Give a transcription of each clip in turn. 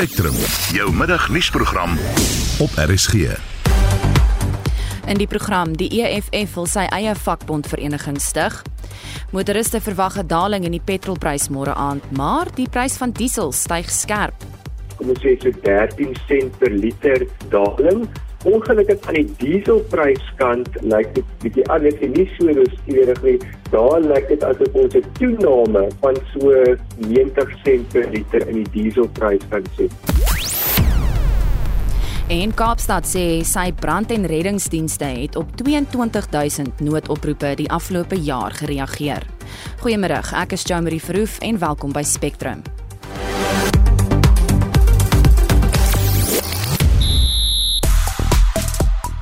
Spectrum, jou middagnuusprogram op RSG. In die program die EFF wil sy eie vakbondvereniging stig. Motoriste verwag 'n daling in die petrolprys môre aand, maar die prys van diesel styg skerp. Kom ons sê so 13 sent per liter daling. Ongelukkig aan die dieselpryskant lyk dit bietjie anders en nie so rooskleurig nie. Daar lyk dit asof ons 'n toename van so 90 sent per liter in die dieselprys kan sien. En Kaapstad sê sy brand- en reddingsdienste het op 22000 noodoproepe die afgelope jaar gereageer. Goeiemôre, ek is Jo-Marie Verhoef en welkom by Spectrum.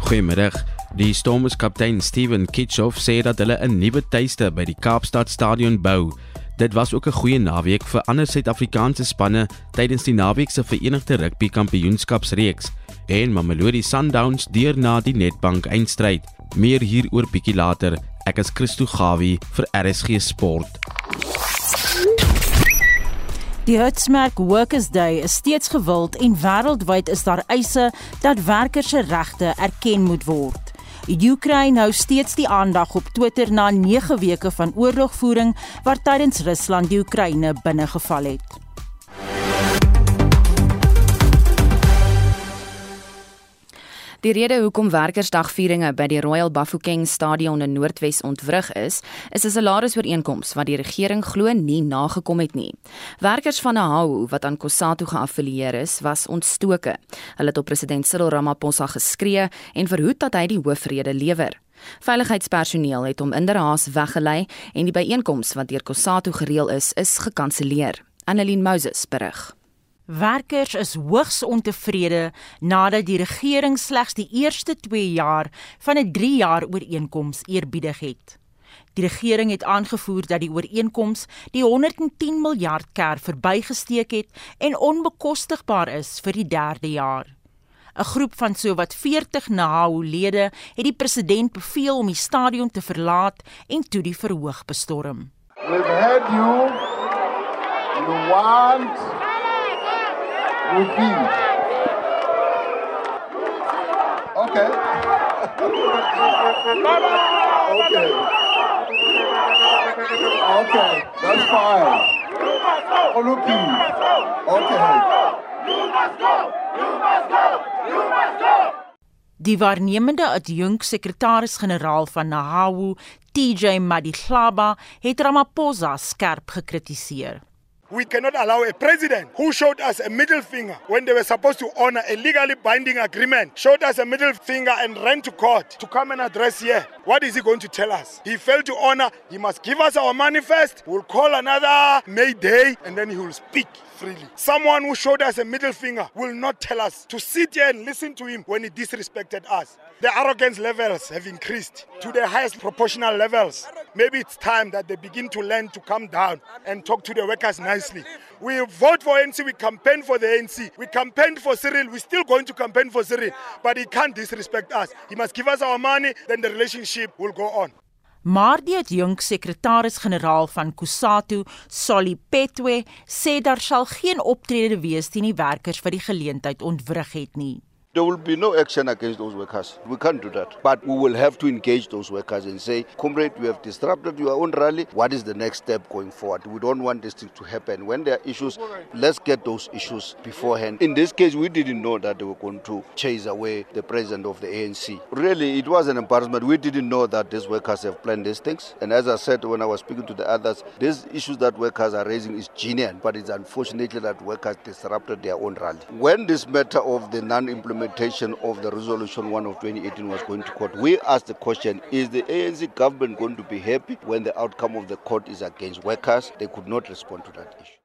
Goeiemôre. Die Stormers kaptein Steven Kitchoff sê dat hulle 'n nuwe tuiste by die Kaapstad Stadion bou. Dit was ook 'n goeie naweek vir ander Suid-Afrikaanse spanne tydens die naweek se Verenigde Rugby Kampioenskapsreeks en Mamelodi Sundowns deur na die Netbank eindstryd. Meer hieroor bietjie later. Ek is Christo Gawie vir RSG Sport. Die Hertzmerk Workers Day is steeds gewild en wêreldwyd is daar eise dat werkers se regte erken moet word. Oekraïne hou steeds die aandag op Twitter na 9 weke van oorlogvoering waar tydens Rusland die Oekraïne binnegeval het. Die rede hoekom Werkersdagvieringe by die Royal Bafokeng Stadion in Noordwes ontwrig is, is 'n salarisooreenkoms wat die regering glo nie nagekom het nie. Werkers van Ahau wat aan Kusatu geaffilieer is, was ontstoke. Hulle het op president Cyril Ramaphosa geskree en verhoed dat hy die hoofrede lewer. Veiligheidspersoneel het hom inderhaas weggelei en die byeenkoms wat deur Kusatu gereël is, is gekanselleer. Annelien Moses berig. Werkers is hoogs ontevrede nadat die regering slegs die eerste 2 jaar van 'n 3 jaar ooreenkoms eerbiedig het. Die regering het aangevoer dat die ooreenkoms die 110 miljard kerf verbygesteek het en onbekostigbaar is vir die 3de jaar. 'n Groep van sowat 40 NAHU-lede het die president beveel om die stadion te verlaat en toe die verhoog bestorm. We've heard you. You want Rupee. Okay. okay. Okay, that's fine. Rupee. Okay. Die waarnemende adjunk sekretaris-generaal van Nahawu, TJ Madihlaba, het Ramaphosa skerp gekritiseer. We cannot allow a president who showed us a middle finger when they were supposed to honor a legally binding agreement, showed us a middle finger and ran to court to come and address here. What is he going to tell us? He failed to honor. He must give us our manifest. We'll call another May Day and then he will speak freely. Someone who showed us a middle finger will not tell us to sit here and listen to him when he disrespected us. The arrogance levels have increased to the highest proportional levels. Maybe it's time that they begin to learn to come down and talk to the workers nicely. We vote for ANC, we campaign for the ANC, we campaigned for Cyril, we're still going to campaign for Cyril, but he can't disrespect us. He must give us our money, then the relationship will go on. Maar die adjunk sekretaris-generaal van Kusatu, Soli Petwe, sê daar sal geen optrede wees teen die werkers wat die geleentheid ontwrig het nie. There will be no action against those workers. We can't do that. But we will have to engage those workers and say, Comrade, you have disrupted your own rally. What is the next step going forward? We don't want this thing to happen. When there are issues, let's get those issues beforehand. In this case, we didn't know that they were going to chase away the president of the ANC. Really, it was an embarrassment. We didn't know that these workers have planned these things. And as I said when I was speaking to the others, these issues that workers are raising is genuine, but it's unfortunately that workers disrupted their own rally. When this matter of the non-implementation implementation of the resolution 1 of 2018 was going to court, we asked the question is the ANC government going to be happy when the outcome of the court is against workers? They could not respond to that issue.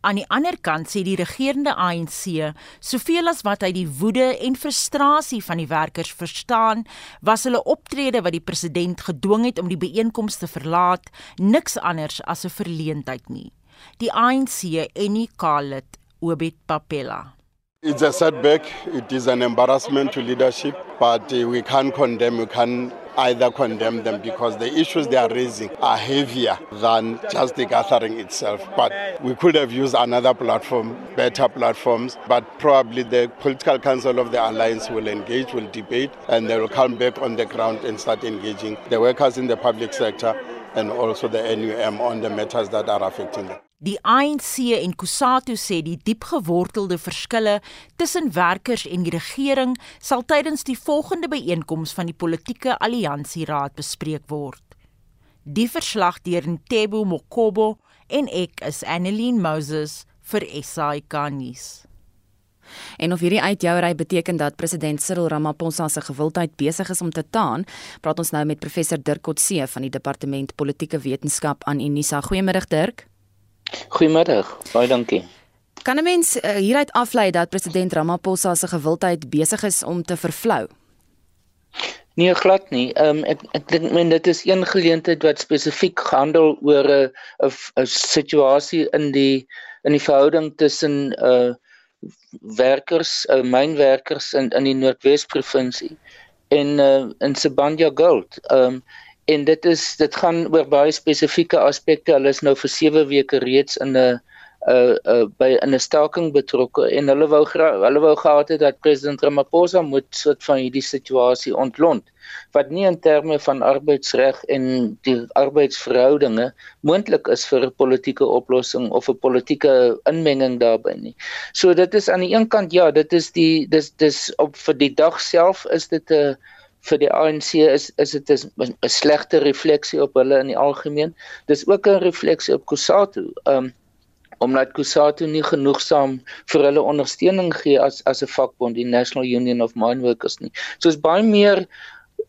Aan die ander kant sê die regerende ANC, soveel as wat hy die woede en frustrasie van die werkers verstaan, was hulle optrede wat die president gedwing het om die byeenkoms te verlaat, niks anders as 'n verleentheid nie. Die ANC en nie Khalid Obed Papela. It's a setback. It is an embarrassment to leadership, but we can't condemn, we can't either condemn them because the issues they are raising are heavier than just the gathering itself. But we could have used another platform, better platforms, but probably the political council of the alliance will engage, will debate, and they will come back on the ground and start engaging the workers in the public sector and also the NUM on the matters that are affecting them. Die ANC en Kusatu sê die diepgewortelde verskille tussen werkers en die regering sal tydens die volgende byeenkoms van die politieke alliansieraad bespreek word. Die verslag deur Ntebo Mokobo en ek is Annelien Moses vir SAK nuus. En of hierdie uitjouery beteken dat president Cyril Ramaphosa se gewildheid besig is om te taan, praat ons nou met professor Dirk Kotse van die departement politieke wetenskap aan Unisa. Goeiemôre Dirk. Goeiemiddag. Baie dankie. Kan 'n mens uh, hieruit aflei dat president Ramaphosa se gewildheid besig is om te vervlou? Nee, glad nie. Ehm um, ek ek dink men dit is een geleentheid wat spesifiek gehandel oor 'n 'n situasie in die in die verhouding tussen uh werkers, uh, mynwerkers in in die Noordwes provinsie en uh in Sibanya Gold. Ehm um, en dit is dit gaan oor baie spesifieke aspekte. Hulle is nou vir 7 weke reeds in 'n uh uh by in 'n staking betrokke en hulle wou hulle wou gehad het dat president Ramaphosa moet soort van hierdie situasie ontlont wat nie in terme van arbeidsreg en die arbeidsverhoudinge moontlik is vir 'n politieke oplossing of 'n politieke inmenging daarbey nie. So dit is aan die een kant ja, dit is die dis dis op vir die dag self is dit 'n vir die ANC is is dit 'n slegte refleksie op hulle in die algemeen. Dis ook 'n refleksie op Kusatu. Um omdat Kusatu nie genoegsaam vir hulle ondersteuning gee as as 'n vakbond, die National Union of Mine Workers nie. So is baie meer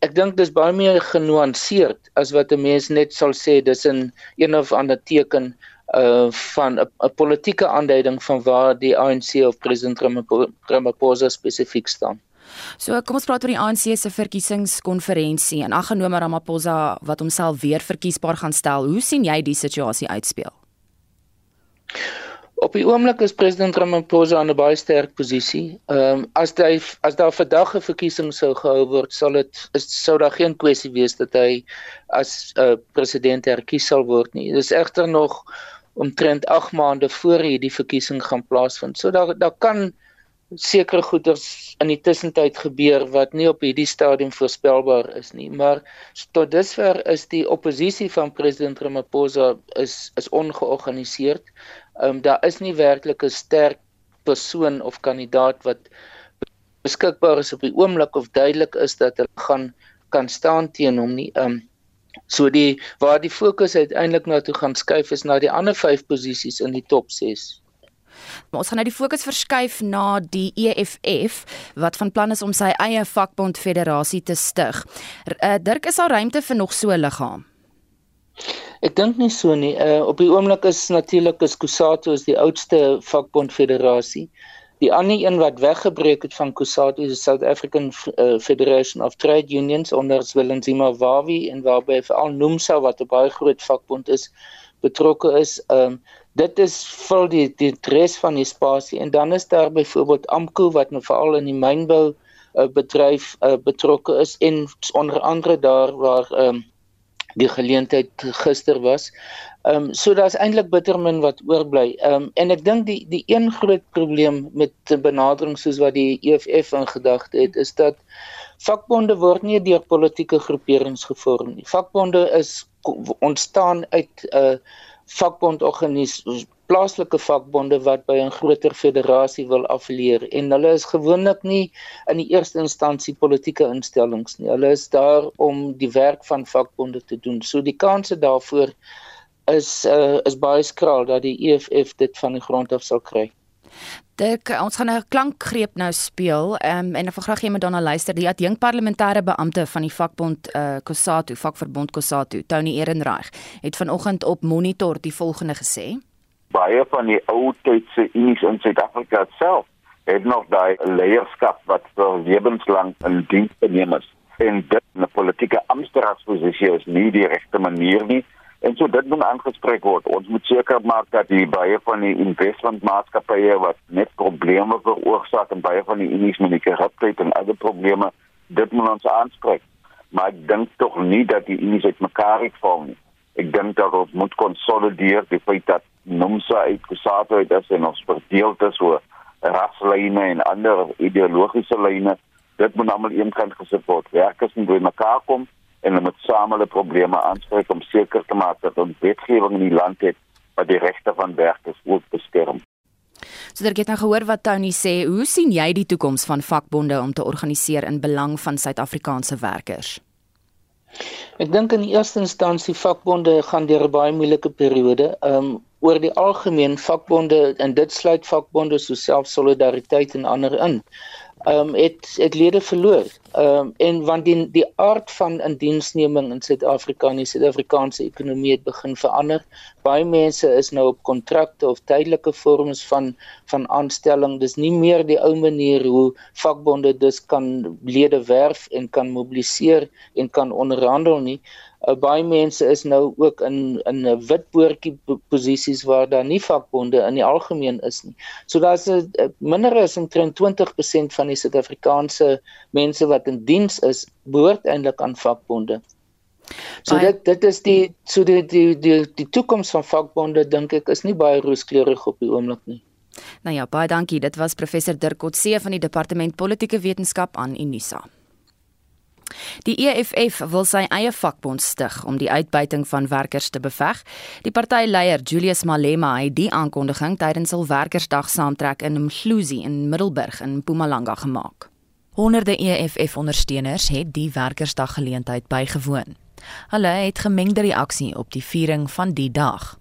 ek dink dis baie meer genuanceerd as wat 'n mens net sal sê dis 'n een of ander teken uh van 'n politieke aanduiding van waar die ANC of president Ramaphosa spesifiek staan. So kom ons praat oor die ANC se verkiesingskonferensie en aggenome Ramaphosa wat homself weer verkiesbaar gaan stel. Hoe sien jy die situasie uitspeel? Op die oomblik is president Ramaphosa in 'n baie sterk posisie. Ehm um, as hy as daar vandag 'n verkiesing sou gehou word, sal dit sou daar geen kwessie wees dat hy as 'n uh, president herkies sal word nie. Dis egter nog omtrent 8 maande voor hierdie verkiesing gaan plaasvind. So daar daar kan sekere goeders in die tussentyd gebeur wat nie op hierdie stadium voorspelbaar is nie maar tot dusver is die oppositie van president Ramaphosa is is ongeorganiseerd. Ehm um, daar is nie werklik 'n sterk persoon of kandidaat wat beskikbaar is op die oomblik of duidelik is dat hulle gaan kan staan teen hom nie. Ehm um, so die waar die fokus uiteindelik na toe gaan skuif is na die ander 5 posisies in die top 6. Maar ons gaan nou die fokus verskuif na die EFF wat van plan is om sy eie vakbond federasie te stig. Uh, Dirk is daar ruimte vir nog so 'n liggaam? Ek dink nie so nie. Uh op die oomblik is natuurlik is Kusatu is die oudste vakbond federasie. Die ander een wat weggebreek het van Kusatu is South African uh, Federation of Trade Unions onder Zwelinzima Wawi en waarby veral Nomsa wat 'n baie groot vakbond is betrokke is. Um dit is vul die die res van die spasie en dan is daar byvoorbeeld Amko wat nou veral in die mynbou uh, bedryf uh, betrokke is en onder andere daar waar um, die geleentheid gister was. Ehm um, so daar's eintlik bitter min wat oorbly. Ehm um, en ek dink die die een groot probleem met benadering soos wat die EFF in gedagte het is dat vakbonde word nie deur politieke groeperings gevorm nie. Vakbonde is ontstaan uit 'n uh, vakbond organisasie plaaslike vakbonde wat by 'n groter federasie wil affilieer en hulle is gewoonlik nie in die eerste instansie politieke instellings nie. Hulle is daar om die werk van vakbonde te doen. So die kanse daarvoor is uh, is baie skraal dat die EFF dit van die grond af sal kry. Dit ons gaan 'n klankgreep nou speel um, en ek wil graag hê jy moet daarna luister. Die adjunk parlementêre beampte van die vakbond uh, Kusatu, vakverbond Kusatu, Tony Ehrenreich, het vanoggend op Monitor die volgende gesê: Baie van die ou tydse unies in Suid-Afrika self het nog daai leierskap wat vir lewenslang in diens geneem is. En dit 'n politieke amptenaarsposisie is nie die regte manier nie. En so dit moet aangespreek word. Ons moet seker maak dat die baie van die investmentmaatskappye wat net probleme veroorsaak en baie van die unies met die korrupsie en ander probleme, dit moet ons aanspreek. maar ek dink tog nie dat die unies uitmekaar uitval nie. Ek dink dat ons moet konsolideer die feit dat NUMSA uitgesaat het as en ons verdeel is oor raslyne en ander ideologiese lyne. Dit moet almal eenkant gesit word. Werkers moet bymekaar kom en hulle moet saam hulle probleme aanspreek om seker te maak dat ons wetgewing in die land het wat die regte van werkers ook beskerm. So dit het nou gehoor wat Tony sê. Hoe sien jy die toekoms van vakbonde om te organiseer in belang van Suid-Afrikaanse werkers? Ek dink in die eerste instansie vakbonde gaan deur 'n baie moeilike periode. Ehm um, oor die algemeen vakbonde en dit sluit vakbonde soos selfsolidariteit en ander in ehm um, het het lede verloor. Ehm um, en want die die aard van indiensneming in Suid-Afrika en die Suid-Afrikaanse ekonomie het begin verander. Baie mense is nou op kontrakte of tydelike vorms van van aanstelling. Dis nie meer die ou manier hoe vakbonde dus kan lede werf en kan mobiliseer en kan onderhandel nie uh, baie mense is nou ook in in 'n wit boortjie posisies waar daar nie vakbonde in die algemeen is nie. So daar's 'n minder as omtrent 20% van die Suid-Afrikaanse mense wat in diens is, behoort eintlik aan vakbonde. So baie, dit dit is die so die die die die toekoms van vakbonde dink ek is nie baie rooskleurig op die oomblik nie. Nou ja, baie dankie. Dit was professor Dirk Kotse van die Departement Politieke Wetenskap aan Unisa. Die EFF wil sy eie vakbond stig om die uitbuiting van werkers te beveg. Die partyleier Julius Malema het die aankondiging tydens hul werkersdag saamtrek in Mhluzi in Middelburg in Mpumalanga gemaak. Honderde EFF-ondersteuners het die werkersdag geleentheid bygewoon. Hulle het gemengde reaksie op die viering van die dag.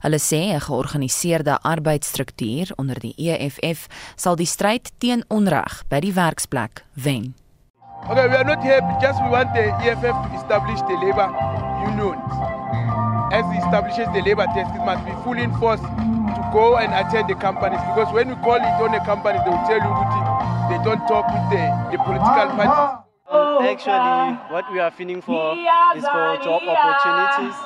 Hulle sê 'n georganiseerde arbeidsstruktuur onder die EFF sal die stryd teen onreg by die werksplek wen. Okay, we are not here just we want the EFF to establish the labor unions. As it establishes the labor test, it must be fully enforced to go and attend the companies because when we call it on the companies, they will tell you that they don't talk with the, the political parties. Actually, what we are feeling for is for job opportunities.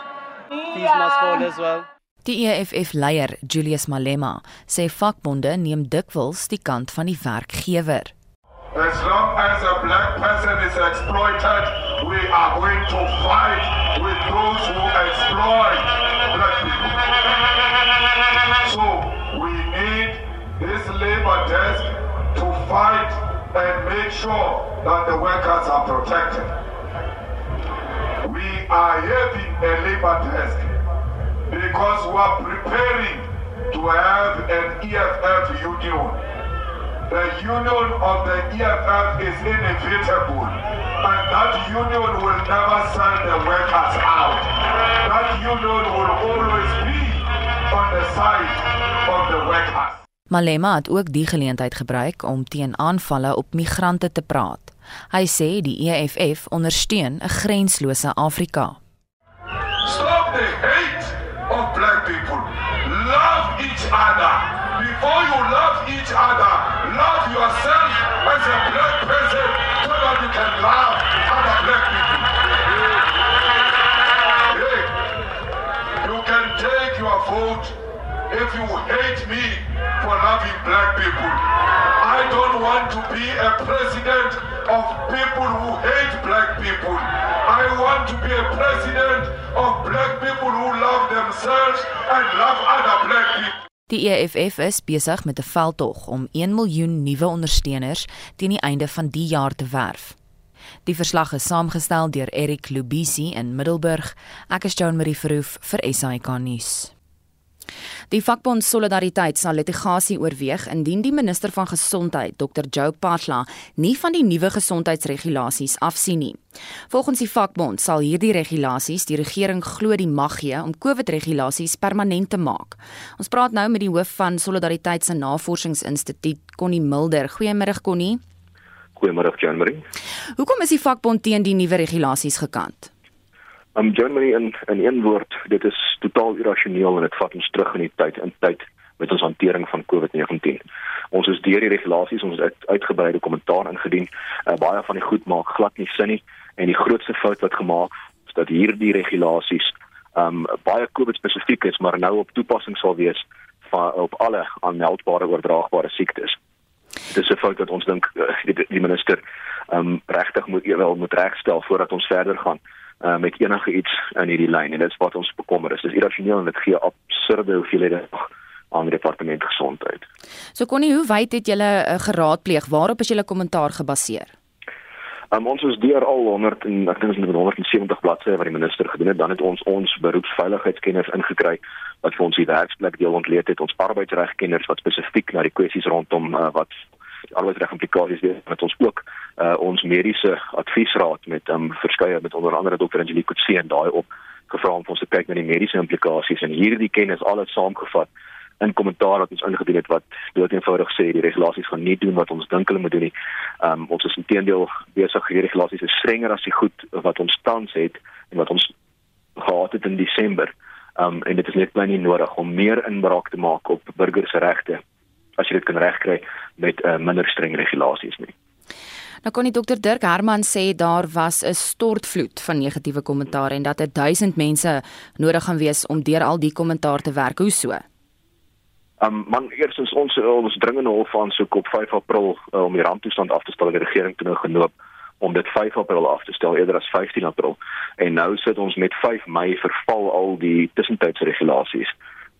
Fees must fall as well. Die EFF-leier, Julius Malema, sê vakbonde neem dikwels die kant van die werkgewer. As long as a black person is exploited, we are going to fight with those who exploit black people. So we need this labor desk to fight and make sure that the workers are protected. We are having a labor desk because we are preparing to have an EFF union the union of the EFF is inevitable and that union will never send the workers out. That union will always be on the side of the workers. Malema het ook die geleentheid gebruik om teen aanvalle op migrante te praat. Hy sê die EFF ondersteun 'n grenslose Afrika. Stop the hate of black people. Love each other. Before you love each other, your vote if you hate me for loving black people. I don't want to be a president of people who hate black people. I want to be a president of black people who love themselves and love other black people. Die EFF is besig met 'n veldtog om 1 miljoen nuwe ondersteuners teen die einde van die jaar te werf. Die verslag is saamgestel deur Erik Lubisi in Middelburg. Ek is Joan Marie Verhoef vir SAK nuus. Die vakbond Solidariteit sal litigasie oorweeg indien die minister van gesondheid, Dr. Joe Patla, nie van die nuwe gesondheidsregulasies afsien nie. Volgens die vakbond sal hierdie regulasies die regering glo die mag gee om COVID-regulasies permanent te maak. Ons praat nou met die hoof van Solidariteit se Navorsingsinstituut, Connie Mulder. Goeiemôre Connie. Goeiemôre Jean-Marie. Hoekom is die vakbond teen die nuwe regulasies gekant? Um Germany in in een woord, dit is totaal irrasioneel en dit vat ons terug in die tyd in tyd met ons hantering van COVID-19. Ons is deur die regulasies, ons het uitgebreide kommentaar ingedien. Uh, baie van die goed maak glad nie sin nie en die grootste fout wat gemaak is dat hierdie regulasies um baie COVID spesifiek is, maar nou op toepassing sal wees van op alle aanmeldbare oordraagbare siektes. Dis 'n fout wat ons dink uh, die, die minister um regtig moet wel moet regstel voordat ons verder gaan uh, met enige iets in hierdie lyn en dit is wat ons bekommer is. Dis irrasioneel en dit gee absurde hoeveelhede aan die departement gesondheid. So Connie, hoe wyd het julle uh, geraadpleeg? Waarop is julle kommentaar gebaseer? Um, ons is deur al 100 en ek dink ons het 170 bladsye wat die minister gedoen het. Dan het ons ons beroepsveiligheidskenners ingekry wat vir ons die werksplek deel ontleed het. Ons arbeidsregkenners wat spesifiek na die kwessies rondom uh, wat arbeidsreg implikasies het met ons ook uh, ons mediese adviesraad met um, verskeie met onder andere dokter Angelique Kutse en daai op gevra om ons te kyk na die mediese implikasies en hierdie kennis alles saamgevat in kommentaar wat ons ingedien het wat dood eenvoudig sê die regulasies gaan nie doen wat ons dink hulle moet doen nie. Ehm um, ons is intedeel besig hierdie regulasies is strenger as die goed wat ons tans het en wat ons gehad het in Desember. Ehm um, en dit is net baie nie nodig om meer inbraak te maak op burgers se regte as jy dit kan regkry met uh, minder streng regulasies nie. Nou kon die dokter Dirk Herman sê daar was 'n stortvloed van negatiewe kommentaar en dat 1000 mense nodig gaan wees om deur al die kommentaar te werk. Hoe so? Um man eerstens ons ons dringende hof aansoek op 5 April uh, om die ramptoestand af te stel die regering toe nou genoop om dit 5 April af te stel eerder as 15 April en nou sit ons met 5 Mei verval al die tussentydse regulasies.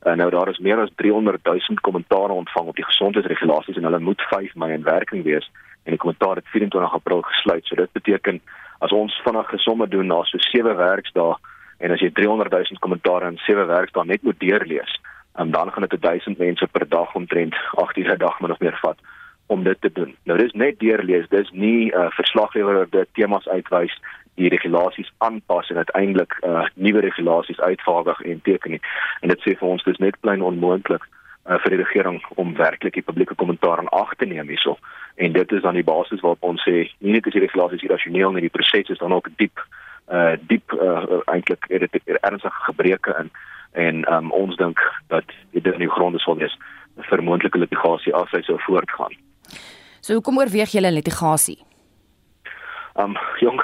Uh, nou daar is meer as 300 000 kommentare ontvang op die gesondheidsregulasies en hulle moet 5 Mei in werking wees en die kommentaar het 24 April gesluit. So dit beteken as ons vinnig gesomme doen na so 7 werksdae en as jy 300 000 kommentare in 7 werksdae net moet deurlees en dan gaan dit 1000 mense per dag omtrent 8 ure dag min of meer vat om dit te doen. Nou dis net deurlees, dis nie 'n uh, verslaggewer wat dit temas uitwys die regulasies aanpas en uiteindelik uh, nuwe regulasies uitvaardig en teken nie. En dit sê vir ons dis net plain onmoontlik uh, vir die regering om werklik die publieke kommentaar aan ag te neem hierso. En dit is dan die basis waarop ons sê nie net is die regulasies irrasioneel nie, die proses is dan ook diep uh diep uh, eintlik ernstige gebreke in en um, ons dink dat dit in die grond sal wees vir moontlike litigasie as hy sou voortgaan. So hoekom oorweeg julle litigasie? Um jong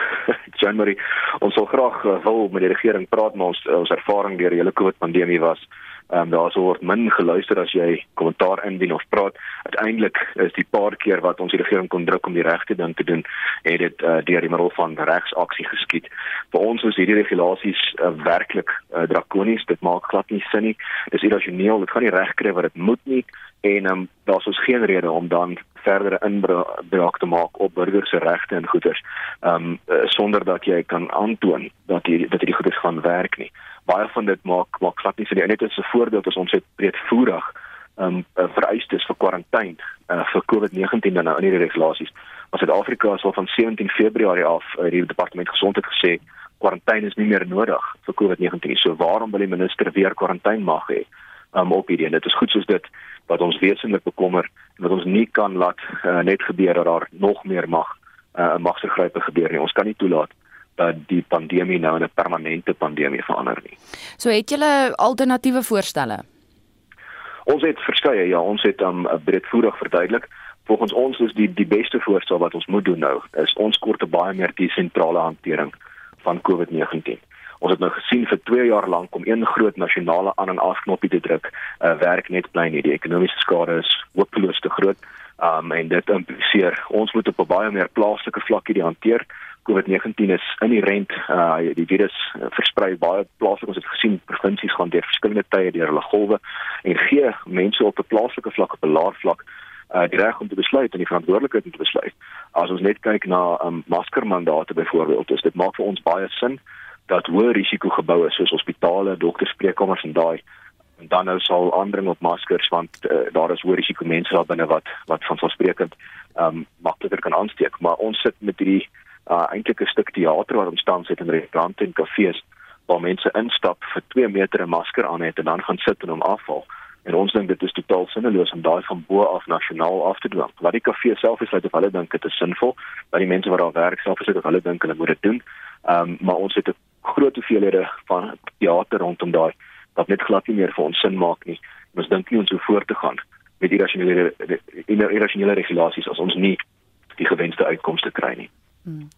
January ons sal graag uh, wil met die regering praat maar ons ons ervaring deur die hele COVID pandemie was Ehm um, daar sou word min geluister as jy kommentaar indien of praat. Uiteindelik is die paar keer wat ons die regering kon druk om die regte ding te doen, het dit uh, deur die middel van regsaksie geskied. Vir ons is hierdie regulasies uh, werklik uh, drakonies. Dit maak glad nie sin nie. Dis irrasioneel. Dit gaan nie reg kry wat dit moet nie en ehm um, daar's ons geen rede om dan verdere inbraak te maak op burgers se regte en goederes. Ehm um, sonder dat jy kan aantoon dat die dat die goederes gaan werk nie baie van dit maak maak glad nie sin nie. Net as 'n voorbeeld as ons het breedvoerig um vereistes vir kwarantyne uh, vir COVID-19 dan nou in hierdie regulasies. Maar Suid-Afrika is al van 17 Februarie af uh, die departement gesondheid gesê kwarantyne is nie meer nodig vir COVID-19. So waarom wil die minister weer kwarantyne mag hê? Um op hierdie en dit is goed soos dit wat ons wesentlik bekommer en wat ons nie kan laat uh, net gebeur dat daar nog meer mag uh, magsvergrype gebeur nie. Ons kan nie toelaat dat die pandemie nou in 'n permanente pandemie verander nie. So het julle alternatiewe voorstelle? Ons het verskeie ja, ons het um, breedvoerig verduidelik. Volgens ons is die die beste voorstel wat ons moet doen nou is ons kort 'n baie meer desentrale hantering van COVID-19. Ons het nou gesien vir 2 jaar lank om een groot nasionale aan en af knoppie te druk, uh, werk net bly nie. Die ekonomiese skade is hopeloos te groot. Um en dit impliseer ons moet op 'n baie meer plaaslike vlak hierdie hanteer. COVID-19 is inherent uh die virus uh, versprei baie plaaslike ons het gesien provinsies gaan deur verskillende tye deur hulle golwe en gee mense op 'n plaaslike vlak op 'n laer vlak uh die reg om te besluit en die verantwoordelikheid om te besluit. As ons net kyk na um maskermandate byvoorbeeld, is dit maak vir ons baie sin dat hoë risiko geboue soos hospitale, dokterspreekkamers en daai en dan nou sal aandring op maskers want uh, daar is hoë risiko mense daar binne wat wat van vansprekend um makliker kan aansteek, maar ons sit met hierdie uh, eintlik 'n stuk teater wat ontstaan het in restaurante en kafees waar mense instap vir 2 meter 'n masker aan het en dan gaan sit en hom afval. En ons dink dit is totaal sinneloos om daai van bo af nasionaal af te dwing. Wat die kafee self is, laat hulle dink dit is sinvol, wat die mense wat daar werk self is, of hulle dink hulle moet dit doen. Ehm um, maar ons het 'n groot hoeveelhede van teater rondom daai wat net glad nie meer vir ons sin maak nie. Ons dink nie ons hoe voort te gaan met irrasionele irrasionele regulasies as ons nie die gewenste uitkomste kry nie. Hmm.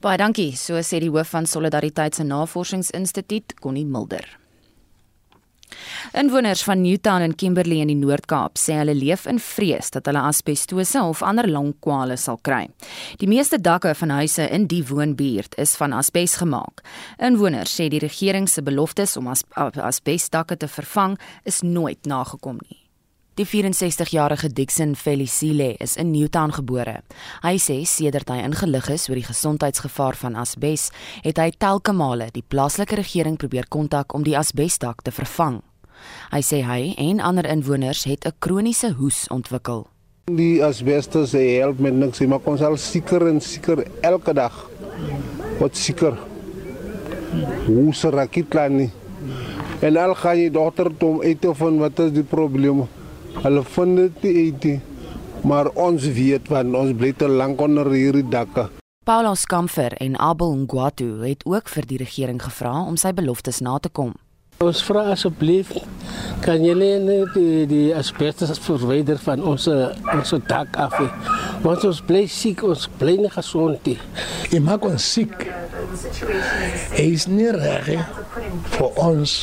Baie dankie, so sê die hoof van Solidariteit se Navorsingsinstituut, Connie Mulder. Inwoners van Newtown en Kimberley in die Noord-Kaap sê hulle leef in vrees dat hulle asbestose of ander longkwale sal kry. Die meeste dakke van huise in die woonbuurt is van asbes gemaak. Inwoners sê die regering se beloftes om as asbesdakke te vervang is nooit nagekom nie. Die 64-jarige Dixon Felicile is in Newtown gebore. Hy sê sedert hy ingelig is oor die gesondheidsgevaar van asbes, het hy telke male die plaaslike regering probeer kontak om die asbesdak te vervang. Hy sê hy en ander inwoners het 'n kroniese hoes ontwikkel. Die asbestos help met niks, maar ons al seker en seker elke dag. Wat seker. Hoe se raket klein. En al gaan jy dogter toe uit of van wat is die probleem? Hulle vind dit nie uit nie. Maar ons weet want ons bly te lank onder hierdie dakke. Paulo Skamfer en Abel Ngwatu het ook vir die regering gevra om sy beloftes na te kom. Ons vra asseblief kan julle net die die asbestos verwyder van ons ons dak af. Want ons bly siek, ons bly nie gesond nie. Dit maak ons siek. Is nie reg vir ons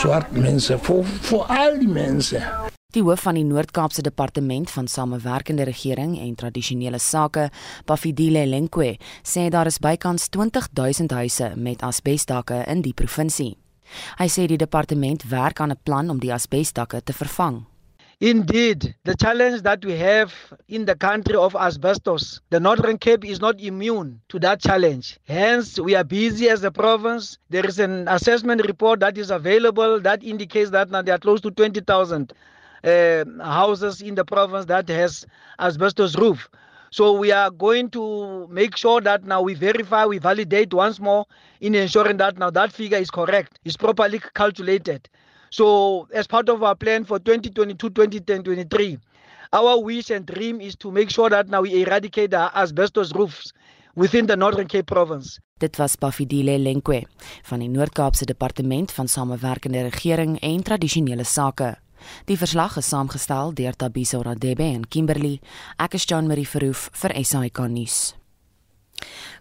swart mense, vir vir al die mense. Die hoof van die Noord-Kaapse Departement van Samewerkende Regering en Tradisionele Sake, Bafidile Lenkwe, sê daar is bykans 20 000 huise met asbesdakke in die provinsie. Hy sê die departement werk aan 'n plan om die asbesdakke te vervang. Indeed, the challenge that we have in the country of asbestos, the Northern Cape is not immune to that challenge. Hence, we are busy as a province. There is an assessment report that is available that indicates that now there are close to 20,000 uh, houses in the province that has asbestos roof. So we are going to make sure that now we verify, we validate once more in ensuring that now that figure is correct, is properly calculated. So as part of our plan for 2022, 2023, our wish and dream is to make sure that now we eradicate the asbestos roofs within the Northern Cape province. Dit was Bafidile Lenkwe van die Noord-Kaapse Departement van Samewerkende Regering en Tradisionele Sake. Die verslag is saamgestel deur Tabiso Radebe en Kimberley. Ek is Jean Marie Verhoef vir SAK nuus.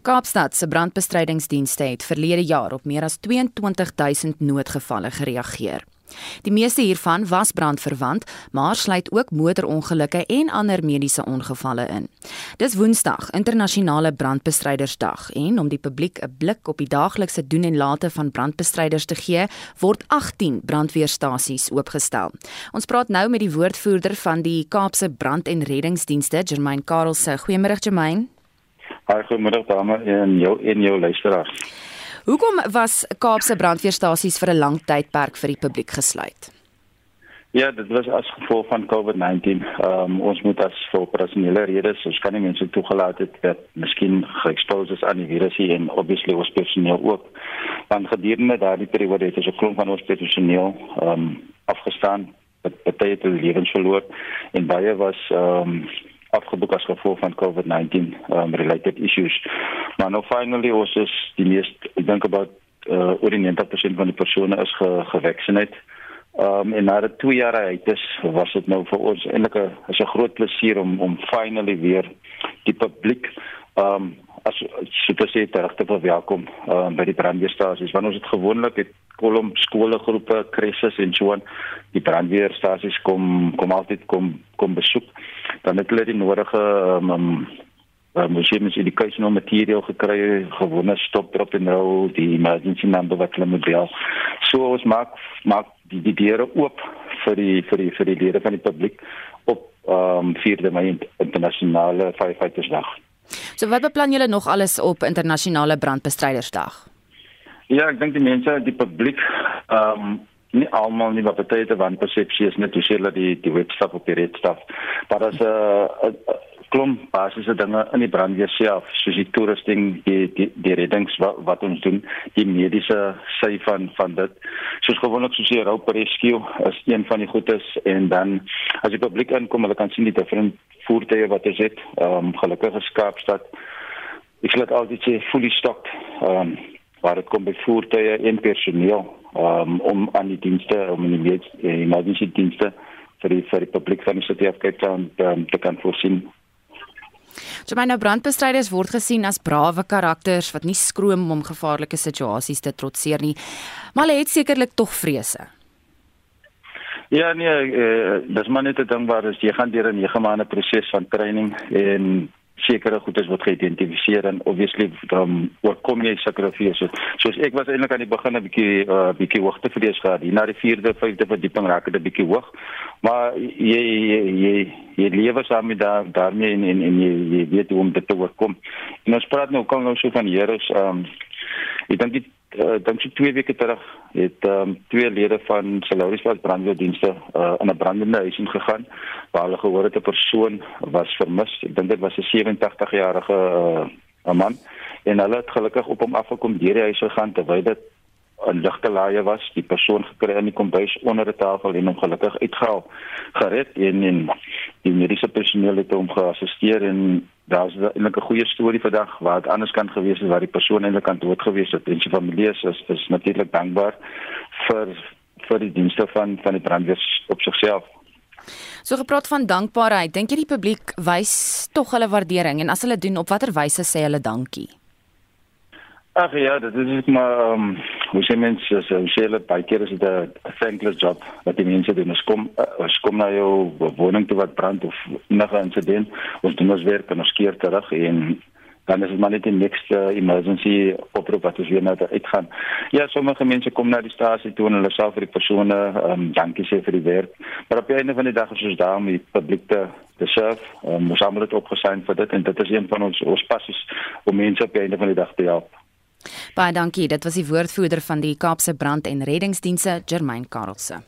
Kaapstad se brandbestrydingsdienste het verlede jaar op meer as 22000 noodgevalle gereageer. Die meeste hiervan was brandverwant, maar sluit ook motorongelukke en ander mediese ongevalle in. Dis Woensdag, internasionale brandbestrydersdag en om die publiek 'n blik op die daaglikse doen en late van brandbestryders te gee, word 18 brandweerstasies oopgestel. Ons praat nou met die woordvoerder van die Kaapse Brand- en Reddingsdienste, Germain Karelse. Goeiemôre Germain. Goeiemôre dames en jou en jou luisteraars. Hoekom was Kaapse brandweerstasies vir 'n lang tydperk vir die publiek gesluit? Ja, dit was as gevolg van COVID-19. Ehm um, ons moet as vir operasionele redes, ons kan nie mense toegelaat het wat miskien geëxposed is aan die virus en obviously ons personeel ook. Want gedurende daardie periode het ons 'n klomp van ons personeel ehm um, afgestaan, baie het hulle lewens verloor en baie was ehm um, afgeboek as gevolg van COVID-19 um, related issues. Maar nou finally ons is die meeste ek dink about uh, oor die 90% van die persone is ge, gevaccineerd. Um, en na 2 jaar uit is was dit nou vir ons eintlik 'n is 'n groot plesier om om finally weer die publiek um as te sê terug te verwelkom um, by die brandweerstasies. Want ons het gewoonlik het kolom skole groepe krisis en so aan. Die brandweerstasies kom kom altyd kom kom besoek. Dan het hulle die nodige um, um, uh, museums educational material gekry gewone stop drop en roll die emergency number wat hulle moet bel. So ons maak maak die die deure oop vir die vir die vir die lede van die publiek op um 4de Mei internasionale firefightersdag. So wat beplan julle nog alles op internasionale brandbestrydersdag? Ja, ek dink die mense, die publiek, ehm um, nie almal nie wat baie te van persepsie is net hoe sê hulle die die webstaf op die redstaf. Maar as 'n uh, uh, klomp basiese dinge in die brandweer self, soos die toerusting, die die, die reddings wat, wat ons doen, die mediese sy van van dit. Soos gewoonlik soos die rope rescue is een van die goedes en dan as die publiek inkom, hulle kan sien die different voertuie wat is dit. Ehm um, gelukkig is Kaapstad ek sê altyd sê fully stocked. Ehm um, waar dit kom by voertuie en personeel um, om aan die dienste om in die mediese dienste vir die vir die publiek van die of Cape Town um, te kan voorsien. So myne brandbestryders word gesien as brawe karakters wat nie skroom om gevaarlike situasies te trotseer nie. Maar hulle het sekerlik tog vrese. Ja nee, uh, dis maar net 'n ding waar jy gaan deur 'n 9 maande proses van training en sekere goedes word geïdentifiseer en obviously um, oorkom jy sakrifieë. So, soos ek was eintlik aan die begin 'n bietjie uh, bietjie hoogtevrees gehad. Hier na die 4de, 5de verdieping raak dit 'n bietjie hoog. Maar jy jy jy, jy lewe saam met daar daarmee en, en en jy, jy weet hoe om dit te oorkom. En ons praat nou kan nou so van ehm um, ek dink dit uh, dink so 2 weke terug het ehm um, twee lede van Salarisveld brandweerdienste uh, in 'n brandende huis ingegaan waar hulle gehoor het 'n persoon was vermis. Ek dink dit was 'n 87-jarige uh, 'n man en hulle het gelukkig op hom afgekom deur die huis gegaan terwyl dit 'n ligte laaie was. Die persoon gekry in die kombuis onder 'n tafel en hom gelukkig uitgehaal, gered en en die mediese personeel het hom geassisteer en daar's eintlik 'n goeie storie vandag waar dit anders kan gewees het waar die persoon eintlik kan dood gewees het. En sy familie is is, is natuurlik dankbaar vir vir die dienste van van die brandweer op sigself. So gepraat van dankbaarheid, dink jy die publiek wys tog hulle waardering en as hulle doen op watter wyse sê hulle dankie? Ag ja, dit is maar um, hoe sê mense so hulle baie keer is dit 'n thankless job wat die mense doen. Ons kom uh, ons kom na jou woning toe wat brand of enige insident, ons doen ons werk en ons keer terug en dan is dit maar net die nächste emergency oproep wat ons weer nou uitgaan. Ja, sommige mense kom na die stasie toe en hulle sê vir die persone, um, dankie sê vir die werk. Maar op die einde van die dag is ons daar om die publiek te te serve. Um, ons almal het opgesign vir dit en dit is een van ons ons passies om mense op die einde van die dag te help. Baie dankie. Dit was die woordvoerder van die Kaapse Brand- en Reddingsdienste, Germain Karelse.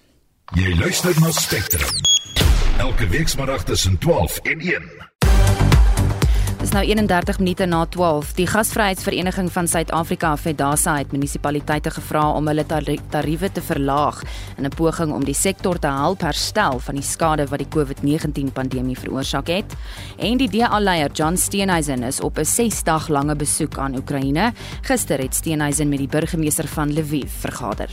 Jy luister na Spectrum. Elke weekmiddag tussen 12 en 1. Dis nou 31 minute na 12. Die Gasvryheidsvereniging van Suid-Afrika, FEDASA, het munisipaliteite gevra om hulle tariewe te verlaag in 'n poging om die sektor te help herstel van die skade wat die COVID-19 pandemie veroorsaak het. En die DA-leier, John Steenhuisen, is op 'n 6-dag lange besoek aan Oekraïne. Gister het Steenhuisen met die burgemeester van Lviv vergader.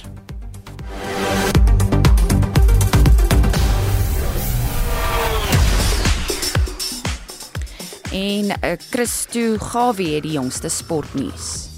En uh, Christo Gawie het die jongste sportnuus.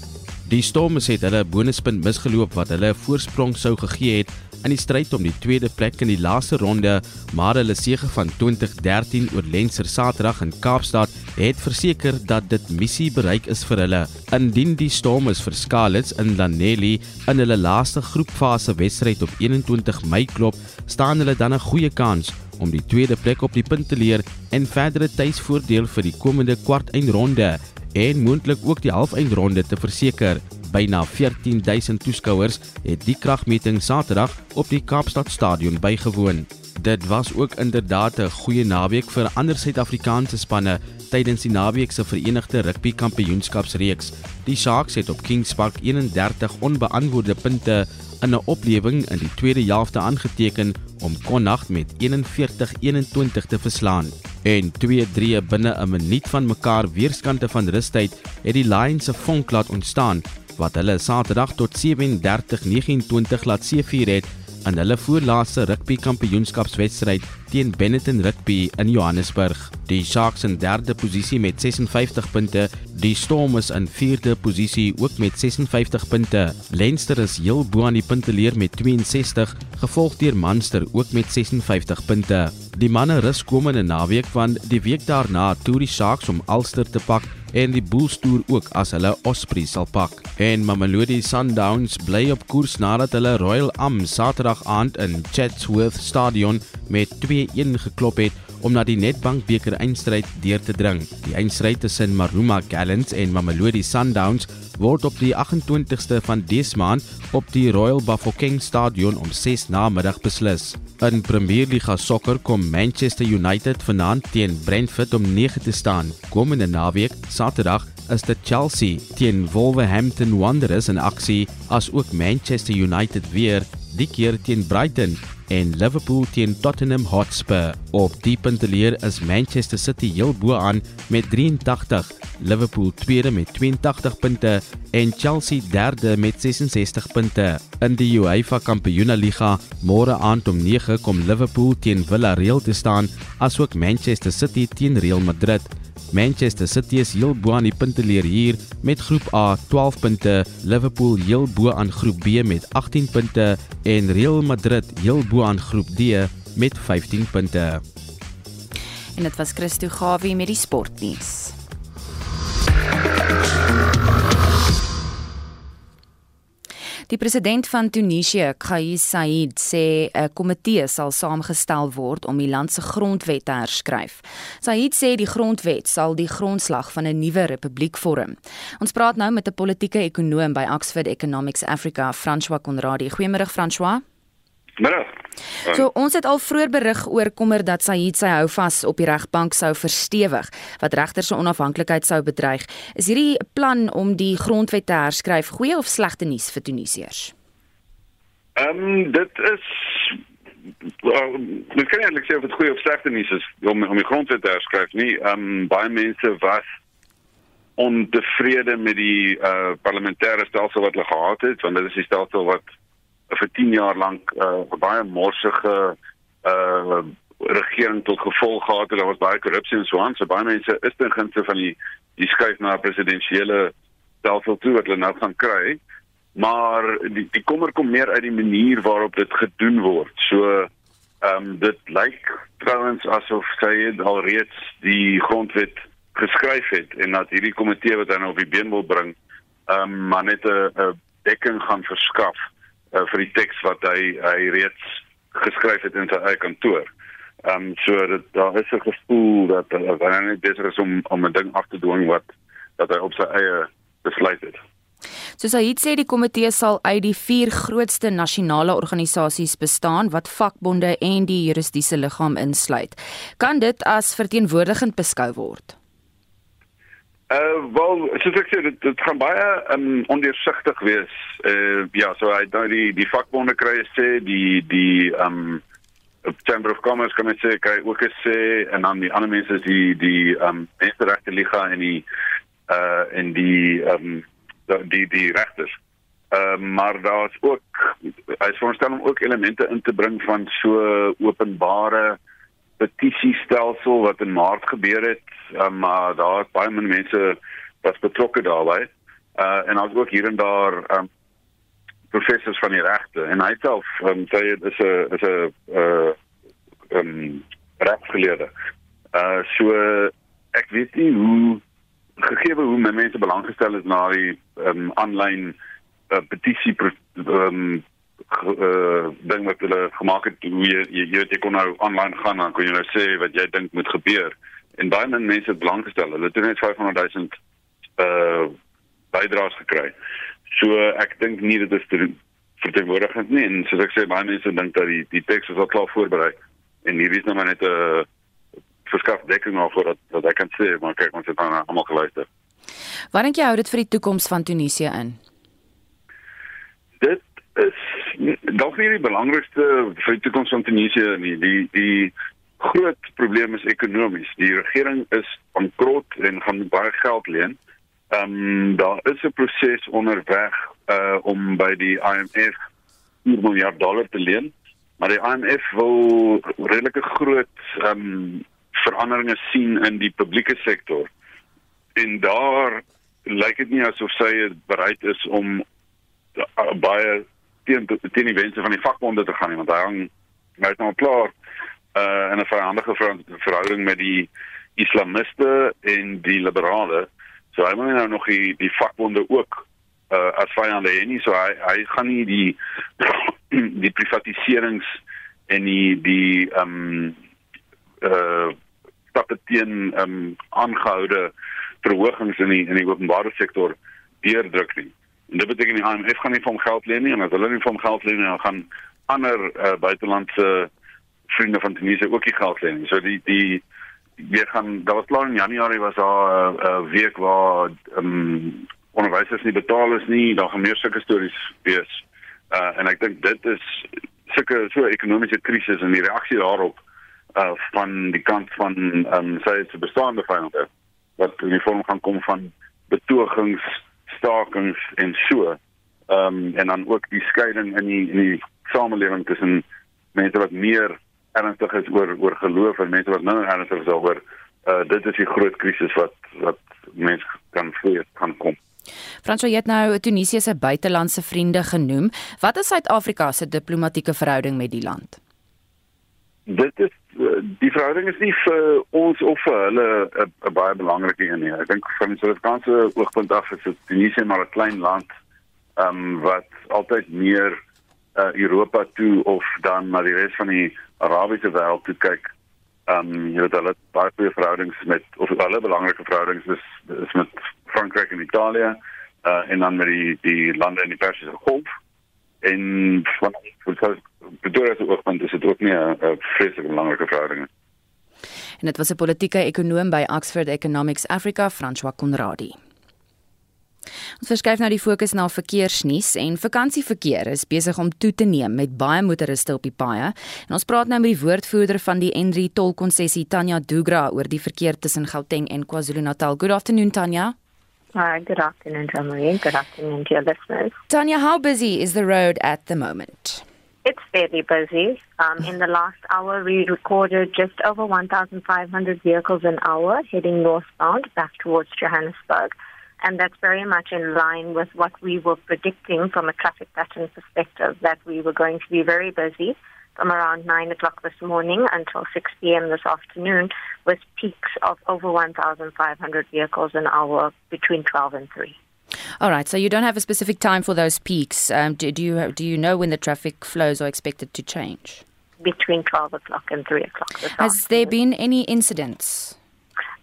Die Stormers het hulle bonuspunt misgeloop wat hulle 'n voorsprong sou gegee het in die stryd om die tweede plek in die laaste ronde, maar hulle sege van 2013 oor Leinster Saterdag in Kaapstad het verseker dat dit missie bereik is vir hulle. Indien die Stormers vir Scarlets in Lanelli in hulle laaste groepfase wedstryd op 21 Mei klop, staan hulle dan 'n goeie kans om die tweede plek op die punt te leer en verdere tuisvoordeel vir die komende kwartfinale en moontlik ook die halfeindronde te verseker. Byna 14000 toeskouers het die kragmeting Saterdag op die Kaapstad Stadion bygewoon. Dit was ook inderdaad 'n goeie naweek vir ander Suid-Afrikaanse spanne tydens die naweek se Verenigde Rugby Kampioenskapsreeks. Die Sharks het op Kings Park 31 onbeantwoorde punte in 'n oplewing in die tweede helfte aangeteken om Connacht met 41-21 te verslaan. En 2-3 binne 'n minuut van mekaar weerskante van rustyd het die Lions se vonk laat ontstaan wat hulle Saterdag tot 37-29 laat seëvier het in hulle voorlaaste rugby kampioenskapswedstryd teen Benetton Rugby in Johannesburg. Die Sharks in derde posisie met 56 punte, die Stormers in vierde posisie ook met 56 punte. Leinster is heel bo aan die punteleer met 62, gevolg deur Munster ook met 56 punte. Die manne rus komende naweek van die week daarna toer die Sharks om Ulster te pak en die Bulls toer ook as hulle Osprey sal pak. En Mamelodi Sundowns bly op koers nadat hulle Royal Am Saterdag aand in Chatsworth Stadion met 2-1 geklop het om na die Nedbank beker eindstryd deur te dring. Die eindstryd tussen Maruma Gallants en Mamelodi Sundowns word op die 28ste van dese maand op die Royal Bafokeng Stadion om 6 namiddag beslis. In Premier Liga sokker kom Manchester United vanaand teen Brentford om 9 te staan. Komende naweek, Saterdag, is dit Chelsea teen Wolverhampton Wanderers in aksie, as ook Manchester United weer die keer teen Brighton en Liverpool teen Tottenham Hotspur. Op die punteleer is Manchester City heel bo aan met 83, Liverpool tweede met 82 punte en Chelsea derde met 66 punte. In die UEFA Kampioenligga môre aand om 9 kom Liverpool teen Villarreal te staan, asook Manchester City teen Real Madrid. Manchester City is heel bo aan die punteleer hier met groep A 12 punte, Liverpool heel bo aan groep B met 18 punte en Real Madrid heel bo aan groep D met 15 punte. En dit was Christo Gawie met die sportnuus. Die president van Tunesië, Kais Saied, sê 'n komitee sal saamgestel word om die land se grondwet te herskryf. Saied sê die grondwet sal die grondslag van 'n nuwe republiek vorm. Ons praat nou met 'n politieke ekonoom by Oxford Economics Africa, François Conradie. Goeiemôre François. Middag. So ons het al vroeër berig oor kommer dat Said sy houvas op die regbank sou verstewig wat regters se onafhanklikheid sou bedreig. Is hierdie plan om die grondwet te herskryf goeie of slegte nuus vir Tunesiërs? Ehm um, dit is dit kan eintlik sê of dit goeie of slegte nuus is om om die grondwet te herskryf nie. Ehm um, baie mense was ontevrede met die uh, parlementêre stelsel wat hulle gehad het want dit is die stelsel wat vir 10 jaar lank 'n uh, baie morsige uh regering tot gevolg gehad het. Daar was baie korrupsie en so aan. So baie mense is ten gunste van die die skuif na 'n presidensiële stelsel toe wat hulle nou gaan kry. Maar die die kommer kom meer uit die manier waarop dit gedoen word. So ehm um, dit lyk trouens asof sy alreeds die grondwet geskryf het en dat hierdie komitee wat dan nou op die been wil bring ehm um, maar net 'n dekking gaan verskaf uh, vir die teks wat hy hy reeds geskryf het in sy eie kantoor. Ehm um, so dat daar is 'n gevoel dat uh, wanneer hy besig is om om 'n ding af te dwing wat dat hy op sy eie besluit het. Soos hy sê die komitee sal uit die vier grootste nasionale organisasies bestaan wat vakbonde en die juridiese liggaam insluit. Kan dit as verteenwoordigend beskou word? Uh wel, soos ek sê dit dit gaan baie um ondeursigtig wees. Uh ja, so hy nou die die vakbonde kry sê die die um Chamber of Commerce kan ek sê kry ook sê en dan die ander mense is die die um menseregte liga en die uh en die um die die regters. Uh maar daar's ook hy is voorstel om ook elemente in te bring van so openbare petisiestelsel wat in Maart gebeur het, um, maar daar is baie min mense wat betrokke daarbey. Uh en ons ook hier en daar um professors van die regte en hy self um, sê dit is 'n is 'n uh um rechtsgeleerde. Uh so ek weet nie hoe gegee hoe mense belang gestel het na die um aanlyn uh, petisie um uh, ding wat hulle gemaak het hoe jy jy, jy, jy kon nou aanlyn gaan dan kon jy nou sê wat jy dink moet gebeur. En baie min mense het belang gestel. Hulle het net 500 000 uh bydraes gekry. So ek dink nie dit is verteenwoordigend nie. En soos ek sê baie mense dink dat die die teks is al klaar voorberei. En hier is nou maar net 'n uh, verskaf dekking maar voor dat dat ek kan sê maar kyk ons het dan almal geluister. Wat dink jy hou dit vir die toekoms van Tunesië in? Dit is dalk nie die belangrikste vir die toekoms van Tunesië nie. Die die groot probleem is ekonomies. Die regering is bankrot en gaan baie geld leen. Ehm um, daar is 'n proses onderweg uh om by die IMF 4 miljard dollar te leen, maar die IMF wil redelike groot ehm um, veranderinge sien in die publieke sektor. En daar lyk dit nie asof sy bereid is om uh, baie teen teen die wense van die vakbonde te gaan nie want hy hang hy is nou klaar uh in 'n verhandige verhouding met die islamiste en die liberale so hy moet nou nog die die vakbonde ook uh as vyande hê nie. So hy hy gaan nie die die privatiserings en die die um uh stappe teen um aangehoude verhogings in die in die openbare sektor deurdruk nie En dit beteken die IMF gaan nie vir hom geld leen nie en as hulle nie vir hom geld leen nie, dan gaan ander uh, buitelandse vriende van Tunesië ook nie geld leen nie. So die die weer gaan daar was klaar in Januarie was daar 'n uh, uh, week waar um, onderwysers nie betaal is nie, daar gaan meer sulke stories wees. Uh, en ek dink dit is sulke so ekonomiese krisis en die reaksie daarop uh, van die kant van um, sê dit bestaande vyande wat in die vorm gaan kom van betogings stakings en so. Ehm um, en dan ook die skeiding in die in die samelewing tussen mense wat meer ernstig is oor oor geloof en mense wat minder ernstig is oor uh dit is die groot krisis wat wat mense kan voel kan kom. Fransjo het nou Tunesië se buitelandse vriende genoem. Wat is Suid-Afrika se diplomatieke verhouding met die land? Dit is die verhouding is nie vir ons of vir hulle 'n baie belangrike een nie. Ek dink van die Suid-Afrikaanse oogpunt af is dit Tunesië maar 'n klein land ehm um, wat altyd meer uh, Europa toe of dan na die res van die Arabiese wêreld toe kyk. Ehm um, jy weet hulle baie goeie verhoudings met of alle belangrike verhoudings is is met Frankryk en Italië uh, en dan met die die lande in die Persiese Golf en van Pretoria se oogpunt is dit ook nie 'n vreeslike belangrike verhouding nie. En dit was 'n politieke ekonoom by Oxford Economics Africa, François Conradi. Ons verskuif nou die fokus na verkeersnuus en vakansieverkeer is besig om toe te neem met baie motoriste op die paaie. En ons praat nou met die woordvoerder van die N3 tolkonssessie Tanya Dugra oor die verkeer tussen Gauteng en KwaZulu-Natal. Good afternoon Tanya. Hi, good afternoon, Jamaline. Good afternoon to your listeners. Tanya, how busy is the road at the moment? It's fairly busy. Um, in the last hour, we recorded just over 1,500 vehicles an hour heading northbound back towards Johannesburg. And that's very much in line with what we were predicting from a traffic pattern perspective, that we were going to be very busy from around 9 o'clock this morning until 6 p.m. this afternoon, with peaks of over 1,500 vehicles an hour between 12 and 3. All right, so you don't have a specific time for those peaks. Um, do, do, you do you know when the traffic flows are expected to change? Between 12 o'clock and 3 o'clock. Has afternoon. there been any incidents?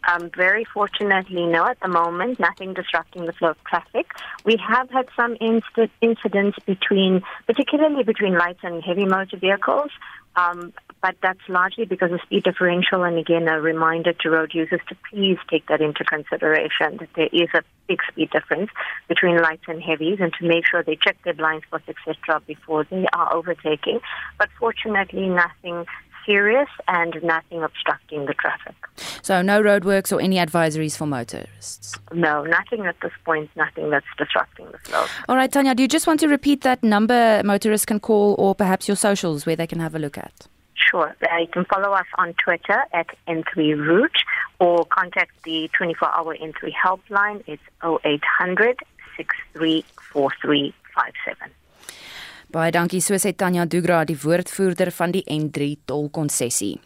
Um, very fortunately, no, at the moment, nothing disrupting the flow of traffic. We have had some incidents between, particularly between light and heavy motor vehicles, um, but that's largely because of speed differential. And again, a reminder to road users to please take that into consideration that there is a big speed difference between lights and heavies, and to make sure they check their blind spots, etc., before they are overtaking. But fortunately, nothing serious and nothing obstructing the traffic. So, no roadworks or any advisories for motorists? No, nothing at this point, nothing that's disrupting the flow. All right, Tanya, do you just want to repeat that number motorists can call or perhaps your socials where they can have a look at? Sure. Uh, you can follow us on Twitter at N3 Route or contact the 24 hour N3 helpline. It's 0800 634357. Baie dankie so sê Tanya Dugra die woordvoerder van die N3 tolkonssessie.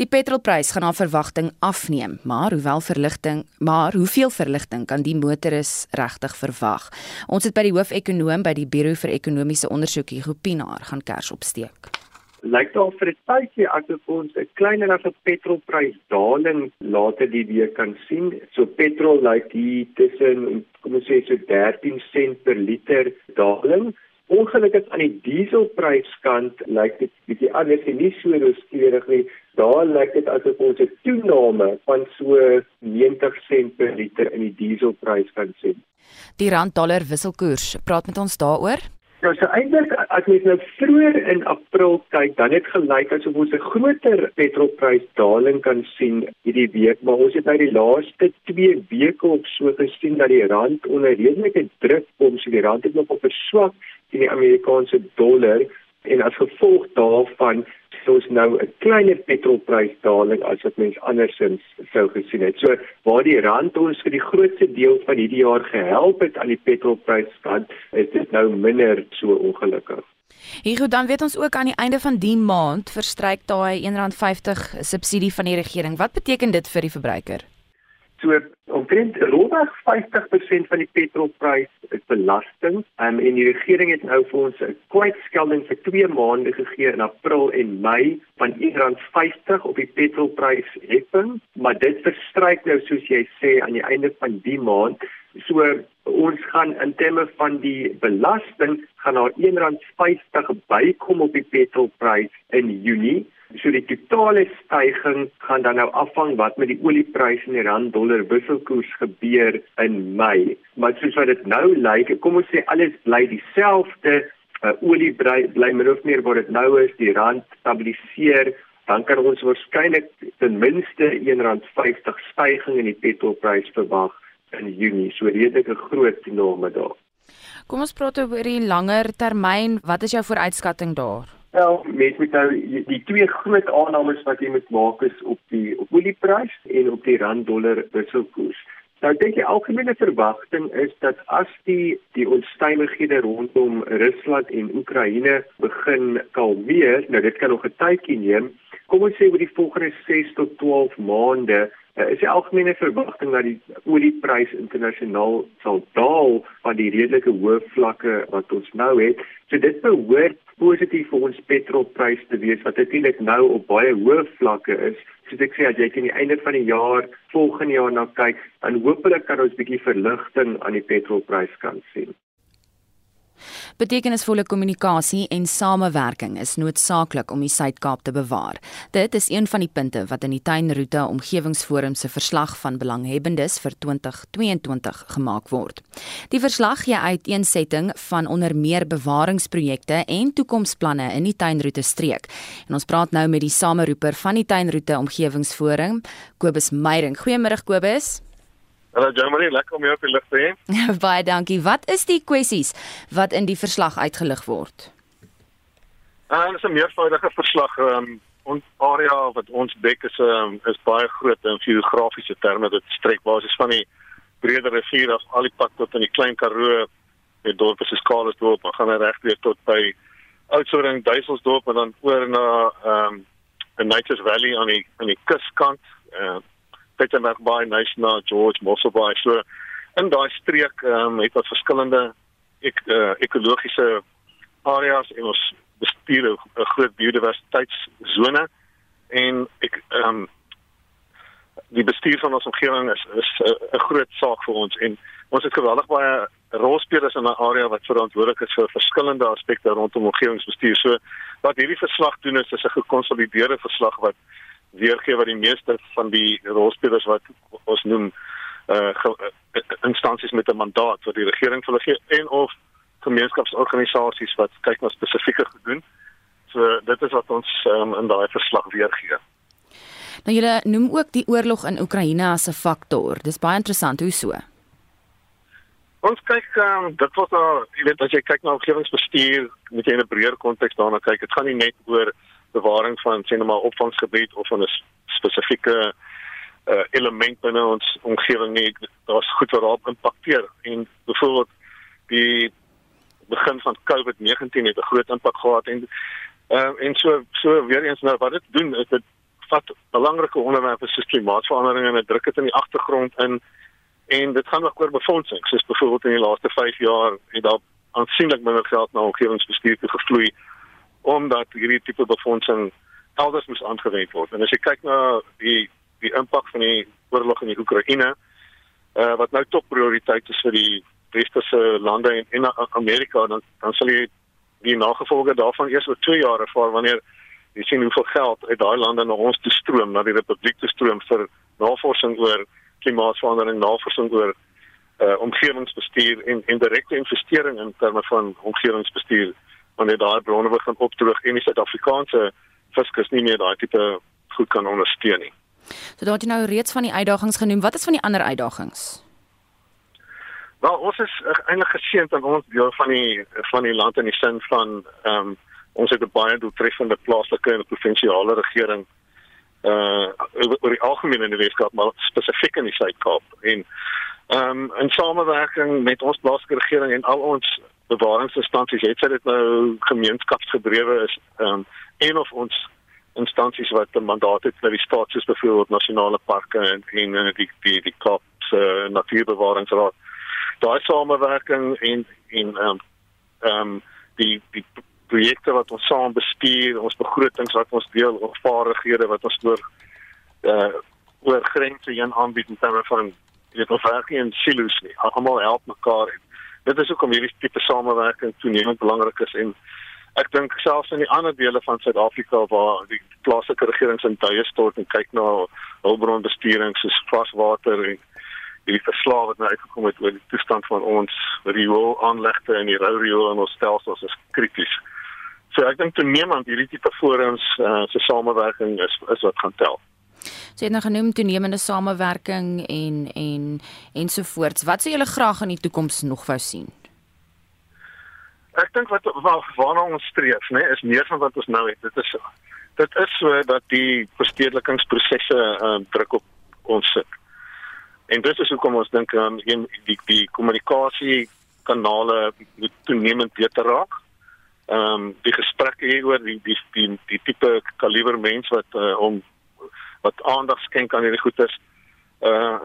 Die petrolprys gaan na verwagting afneem, maar hoewel verligting, maar hoeveel verligting kan die motoris regtig verwag? Ons het by die hoofekonoom by die Buro vir Ekonomiese Ondersoek Hugo Pinaar gaan kers opsteek. Lyk daar vir 'n tydjie asof ons 'n kleiner as 'n petrolprys daling later die week kan sien. So petrol lyk hier tussen kom ons sê so 13 sent per liter daling Ongelukkig aan die dieselpryskant lyk dit bietjie anders en nie so rooskleurig nie. Daar lyk dit asof ons 'n toename van so 90 sent per liter in die dieselprys kan sien. Die rand-dollar wisselkoers, praat met ons daaroor. Nou so eintlik as jy nou vroeër in April kyk, dan het gelyk asof ons 'n groter petrolprys daling kan sien hierdie week, maar ons het nou die laaste 2 weke op so gesien dat die rand onder redelike druk kom, so die rand het nog op 'n swak teen die Amerikaanse dollar en as gevolg daarvan sou ons nou 'n kleiner petrolprysdaling as wat mens andersins sou gesien het. So waar die rand ons vir die grootste deel van hierdie jaar gehelp het aan die petrolpryskant, is dit nou minder so ongelukkig. Hier dan weet ons ook aan die einde van die maand verstryk daai R1.50 subsidie van die regering. Wat beteken dit vir die verbruiker? So omtrent rondweg 50% van die petrolprys is belasting. Um, en die regering het nou vir ons 'n kwytskelding vir 2 maande gegee in April en Mei van R1.50 op die petrolprys heffing, maar dit verstryk nou soos jy sê aan die einde van die maand. So ons gaan in terme van die belasting gaan daar R1.50 bykom op die petrolprys in Junie So die totale styging gaan dan nou afhang wat met die oliepryse en die rand dollar wisselkoers gebeur in Mei. Maar soos wat dit nou lyk, kom ons sê alles bly dieselfde. Uh, olie bly, bly min of meer waar dit nou is, die rand stabiliseer, dan kan ons waarskynlik ten minste R1.50 styging in die petrolprys verwag in Junie. So redelike groot toename daar. Kom ons praat oor die langer termyn. Wat is jou vooruitskatting daar? Wel, met met nou die twee groot aannames wat jy moet maak is op die op olieprys en op die rand dollar wisselkoers. Nou dink jy algemene verwagting is dat as die die onstuimighede rondom Rusland en Oekraïne begin kalmeer, nou dit kan nog 'n tydjie neem, kom ons sê oor die volgende 6 tot 12 maande Uh, is die algemene verwagting dat die olieprys internasionaal sal daal van die redelike hoë vlakke wat ons nou het. So dit behoort positief vir ons petrolprys te wees wat natuurlik nou op baie hoë vlakke is. Soos ek sê, as jy teen die einde van die jaar, volgende jaar na kyk, dan hopelik kan ons 'n bietjie verligting aan die petrolprys kan sien. Betekenisvolle kommunikasie en samewerking is noodsaaklik om die Suid-Kaap te bewaar. Dit is een van die punte wat in die Tuinroete Omgewingsforum se verslag van belanghebbendes vir 2022 gemaak word. Die verslag gee uiteensetting van onder meer bewaringsprojekte en toekomsplanne in die Tuinroete streek. En ons praat nou met die sameroeper van die Tuinroete Omgewingsforum, Kobus Meyering. Goeiemôre Kobus. Hallo Jamie, lekker om jou op die lig te hê. Baie dankie. Wat is die kwessies wat in die verslag uitgelig word? Ah, uh, dit is 'n meervoudige verslag. Um, ons area wat ons dek is um, is baie groot in geografiese terme. Dit strek basies van die breër rivier af al die pad tot in die klein Karoo, die dorpe se Skalesdorp, maar gaan reg weer tot by Oudtshoorn, Duiselsdorp en dan oor na ehm um, the Nature's Valley aan die aan die kuskant. Uh, Pietermaritzburg Bay, National George Mossel Bay. So in daai streek ehm um, het ons verskillende ek uh, ekologiese areas en ons bestuur 'n groot biodiversiteitszone en ek ehm um, die bestuur van ons omgewing is is 'n groot saak vir ons en ons het geweldig baie rolspelers in 'n area wat verantwoordelik is vir verskillende aspekte rondom omgewingsbestuur. So wat hierdie verslag doen is is 'n gekonsolideerde verslag wat weergee wat die meeste van die rolspelers wat ons noem uh instansies met 'n mandaat wat die regering vir hulle gee en of gemeenskapsorganisasies wat kyk na spesifieke gedoen. So dit is wat ons um, in daai verslag weergee. Nou julle noem ook die oorlog in Oekraïne as 'n faktor. Dis baie interessant hoe so. Ons kyk um, dit was nou, jy weet as jy kyk na omgewingsbestuur, moet jy in 'n breër konteks daarna kyk. Dit gaan nie net oor bewaring van sê net maar opvangsgebied of van 'n spesifieke uh, element binne ons omgewing nie. Daar's goed wat daarop impakteer. En byvoorbeeld die begin van COVID-19 het 'n groot impak gehad en uh, en so so weer eens nou wat dit doen is dit vat belangrike onderwerpe soos klimaatsverandering en dit druk dit in die agtergrond in en dit gaan ook oor befondsing. Soos byvoorbeeld in die laaste 5 jaar het daar aansienlik minder geld na omgewingsbestuur toe gevloei omdat hierdie tipe befondsing elders moes aangewend word. En as jy kyk na die die impak van die oorlog in die Oekraïne, uh, wat nou top prioriteit is vir die westerse lande en in Amerika, dan dan sal jy die nagevolge daarvan eers oor 2 jaar ervaar wanneer jy sien hoeveel geld uit daai lande na ons toe stroom, na die republiek toe stroom vir navorsing oor klimaatsverandering, navorsing oor uh omgewingsbestuur en en direkte investering in terme van omgewingsbestuur wanneer daai bronne begin opdroog en die Suid-Afrikaanse fiskus nie meer daai tipe goed kan ondersteun nie. So daar het jy nou reeds van die uitdagings genoem. Wat is van die ander uitdagings? Nou, ons is eintlik geseënd aan ons deel van die van die land in die sin van ehm um, ons het 'n baie doeltreffende plaaslike en provinsiale regering uh oor die algemeen in die Weskaap maar spesifiek in die Suid-Kaap en ehm um, in samewerking met ons plaaslike regering en al ons bewaringsinstansies het sy dit nou gemeenskapsgedrewe is um, en of ons instansies wat 'n mandaat het vir die staat soos byvoorbeeld nasionale parke en en die die die Kaap se uh, natuurbewaringsraad daai samewerking en en ehm um, ehm um, die die projekte wat ons saam bestuur ons begrotings wat ons deel of vaardighede wat ons oor uh oor grense heen aanbied in terme van dit of werk in silo's nie. Almal help mekaar en dit is hoekom hierdie tipe samewerking toenemend belangrik is en ek dink selfs in die ander dele van Suid-Afrika waar die plaaslike regerings in tye stort en kyk na hulpbronbestuuring soos vaswater en die verslae wat nou uitgekom het oor die toestand van ons riool aanlegte en die rou riool in ons stelsels is krities. So ek dink toenemend hierdie tipe forums uh, se samewerking is is wat gaan tel. So jy het nou genoem toenemende samewerking en en ensovoorts. Wat sou julle graag in die toekoms nog wou sien? Ek dink wat waar, waarna ons streef, né, is meer van wat ons nou het. Dit is dit is so dat die verstedelikingsprosesse uh, druk op ons sit. En dit is hoekom ons dink aan die die, die kommunikasie kanale moet toenemend beter raak. Ehm um, die gesprekke hier oor die die die, die tipe kaliber mens wat uh, om wat aandag skenk aan hierdie goedes uh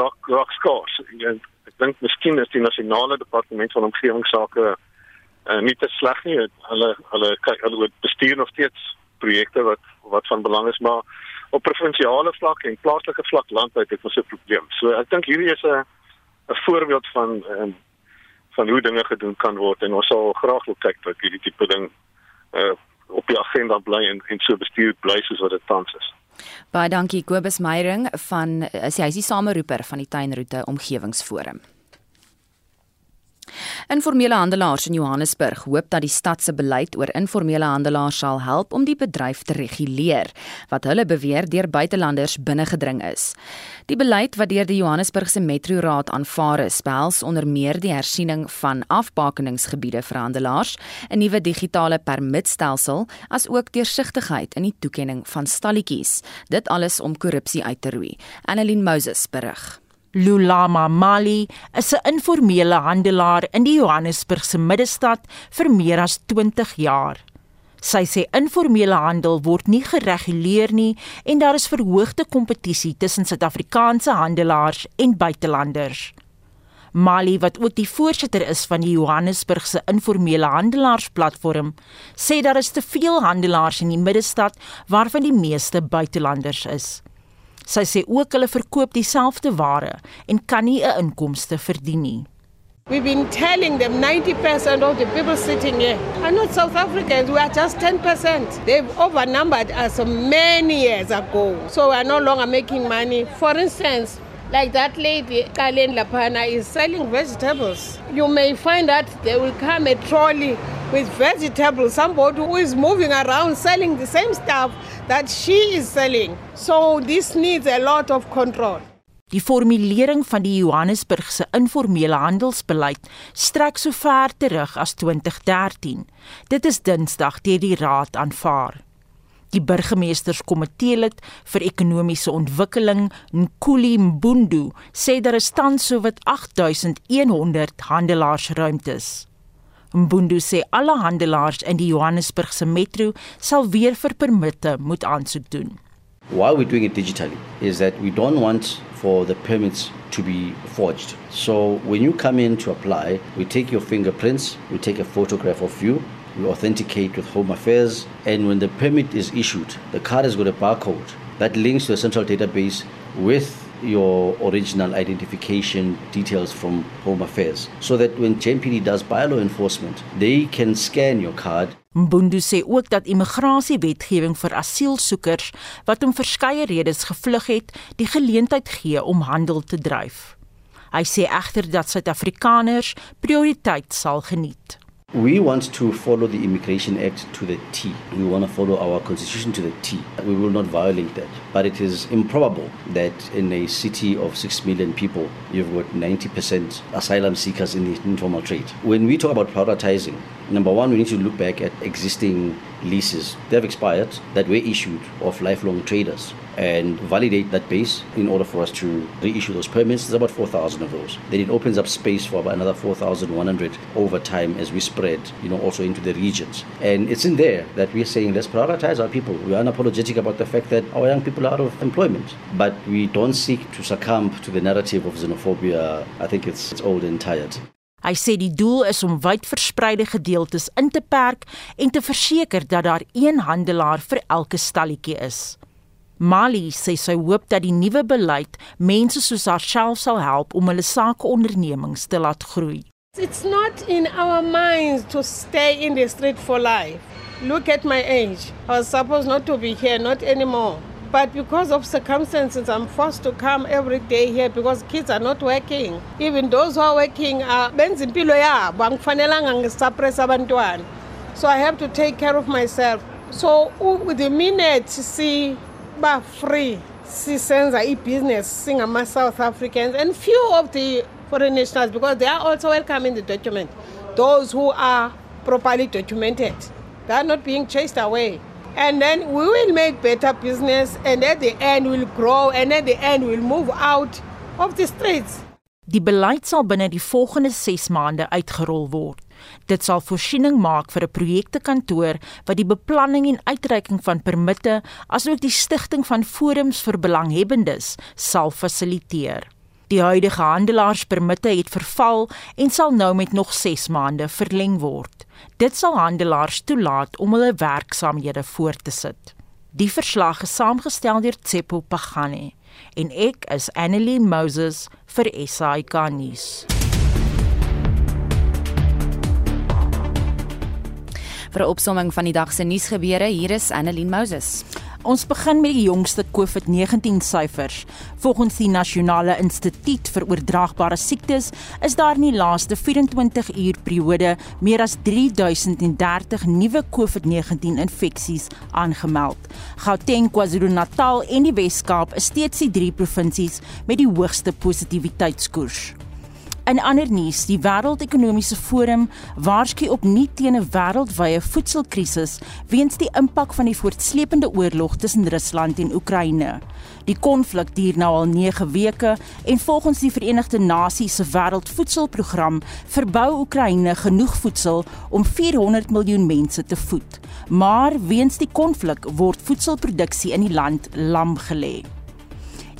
raak raak skaars. Ek dink miskien is die nasionale departement van omgewingsake uh, nie te sleg nie. Hulle hulle kyk hulle bestuur nog steeds projekte wat wat van belang is, maar op provinsiale vlak en plaaslike vlak landwyd het ons 'n probleem. So ek dink hierdie is 'n 'n voorbeeld van um, van hoe dinge gedoen kan word en ons sal graag wil kyk dat hierdie tipe ding uh, op die agenda bly en en so bestuur bly soos wat dit tans is. Baie dankie Kobus Meyering van is hy is die sameroeper van die tuinroete omgewingsforum. Informele handelaars in Johannesburg hoop dat die stad se beleid oor informele handelaars sal help om die bedryf te reguleer wat hulle beweer deur buitelanders binnengedring is. Die beleid wat deur die Johannesburgse Metro Raad aanvaar is, behels onder meer die hersiening van afbakeningsgebiede vir handelaars, 'n nuwe digitale permitstelsel, asook deursigtigheid in die toekenning van stalletjies. Dit alles om korrupsie uit te roei. Annelien Moses berig. Lulama Mali is 'n informele handelaar in die Johannesburgse middestad vir meer as 20 jaar. Sy sê informele handel word nie gereguleer nie en daar is verhoogde kompetisie tussen Suid-Afrikaanse handelaars en buitelanders. Mali wat ook die voorsitter is van die Johannesburgse informele handelaarsplatform, sê daar is te veel handelaars in die middestad waarvan die meeste buitelanders is. Sy sê ook hulle verkoop dieselfde ware en kan nie 'n inkomste verdien nie. We've been telling them 90% of the people sitting here are not South Africans. We are just 10%. They've overnumbered us many years ago. So we are no longer making money. For instance, like that lady, Kalen Lapana, is selling vegetables. You may find that there will come a trolley with vegetables, somebody who is moving around selling the same stuff that she is selling. So this needs a lot of control. Die formulering van die Johannesburgse informele handelsbeleid strek so ver terug as 2013. Dit is Dinsdag deur die raad aanvaar. Die burgemeesterskomitee lid vir ekonomiese ontwikkeling, Nkuli Mbundu, sê daar is tans sowat 8100 handelaarsruimtes. Mbundu sê alle handelaars in die Johannesburgse metro sal weer vir permitte moet aansoek doen. Why we're doing it digitally is that we don't want for the permits to be forged. So when you come in to apply, we take your fingerprints, we take a photograph of you, we authenticate with Home Affairs, and when the permit is issued, the card has got a barcode that links to a central database with your original identification details from Home Affairs so that when JMPD does bylaw enforcement, they can scan your card. Mbundu sê ook dat immigrasiewetgewing vir asielsoekers wat om verskeie redes gevlug het, die geleentheid gee om handel te dryf. Hy sê egter dat Suid-Afrikaners prioriteit sal geniet. We want to follow the Immigration Act to the T. We want to follow our constitution to the T. We will not violate that. But it is improbable that in a city of 6 million people, you've got 90% asylum seekers in the informal trade. When we talk about prioritizing, number one, we need to look back at existing leases. They have expired that were issued of lifelong traders and validate that base in order for us to reissue those permits. There's about 4,000 of those. Then it opens up space for about another 4,100 over time as we spread, you know, also into the regions. And it's in there that we're saying let's prioritize our people. We are unapologetic about the fact that our young people are out of employment, but we don't seek to succumb to the narrative of xenophobia. I think it's, it's old and tired. Hy sê die doel is om wydverspreide gedeeltes in te perk en te verseker dat daar een handelaar vir elke stalletjie is. Mali sê sy hoop dat die nuwe beleid mense soos haarself sal help om hulle sakeondernemings te laat groei. It's not in our minds to stay in the street for life. Look at my age. I was supposed not to be here, not anymore. But because of circumstances, I'm forced to come every day here because kids are not working. Even those who are working are benza impilo yabo angifanelanga ngisuppress abantwana. So I have to take care of myself. So the minute see ba free sisenza i-business singama-South Africans and few of the foreign nationals because they are also welcome in the document. those who are properly documented. They are not being chased away. And then we will make better business, and at the end, we'll grow, and at the end, we'll move out of the streets. Die beleid sal binne die volgende 6 maande uitgerol word. Dit sal voorsiening maak vir 'n projektekantoor wat die beplanning en uitreiking van permitte asook die stigting van forums vir belanghebbendes sal fasiliteer. Die huidige handelaarspermitte het verval en sal nou met nog 6 maande verleng word. Dit sal handelaars toelaat om hulle werksaamhede voort te sit. Die verslag is saamgestel deur Tsepo Pagane en ek is Annelien Moses vir SAK nuus. Vir 'n opsomming van die dag se nuusgebeure, hier is Annelien Moses. Ons begin met die jongste COVID-19 syfers. Volgens die Nasionale Instituut vir Oordraagbare Siektes is daar in die laaste 24 uur periode meer as 3030 nuwe COVID-19 infeksies aangemeld. Gauteng, KwaZulu-Natal en die Wes-Kaap is steeds die drie provinsies met die hoogste positiwiteitskoers. In ander nuus, die Wêreldekonomiese Forum waarsku opnuut teen 'n wêreldwye voedselkrisis weens die impak van die voortsleepende oorlog tussen Rusland en Oekraïne. Die konflik duur nou al 9 weke en volgens die Verenigde Nasies se Wêreldvoedselprogram verbou Oekraïne genoeg voedsel om 400 miljoen mense te voed. Maar weens die konflik word voedselproduksie in die land lam gelê.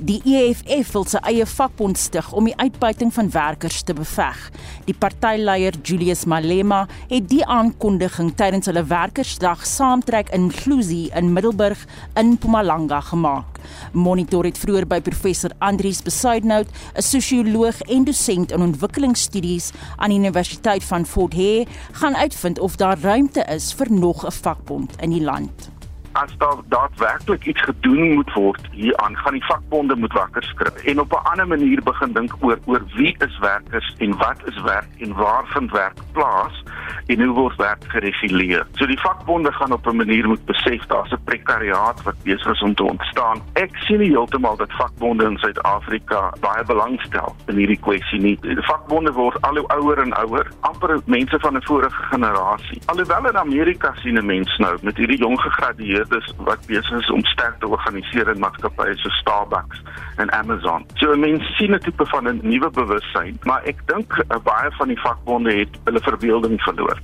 Die EFF wil sy eie vakbond stig om die uitbuiting van werkers te beveg. Die partyleier Julius Malema het die aankondiging tydens hulle werkersdag saamtrek in Mhluzi in Middelburg in Mpumalanga gemaak. Monitor het vroeër by professor Andrius Besuidnout, 'n sosioloog en dosent in ontwikkelingsstudies aan die Universiteit van Fort Hare, gaan uitvind of daar ruimte is vir nog 'n vakbond in die land as daar daadwerklik iets gedoen moet word hieraan gaan die vakbonde moet wakker skrik en op 'n ander manier begin dink oor oor wie is werkers en wat is werk en waar vind werk plaas en hoe word werk gereguleer. So die vakbonde gaan op 'n manier moet besef daar's 'n prekariaat wat besig is om te ontstaan. Ek sien heeltemal dat vakbonde in Suid-Afrika baie belangstel in hierdie kwessie nie. Die vakbonde word al hoe ouer en ouer, amper mense van 'n vorige generasie. Alhoewel in Amerika sien 'n mens nou met hierdie jong gegradueerdes beheerders wat besig is om sterk te organiseer in maatskappye so Starbucks en Amazon. So mense sien 'n tipe van 'n nuwe bewussyn, maar ek dink uh, baie van die vakbonde het hulle verbeelding verloor.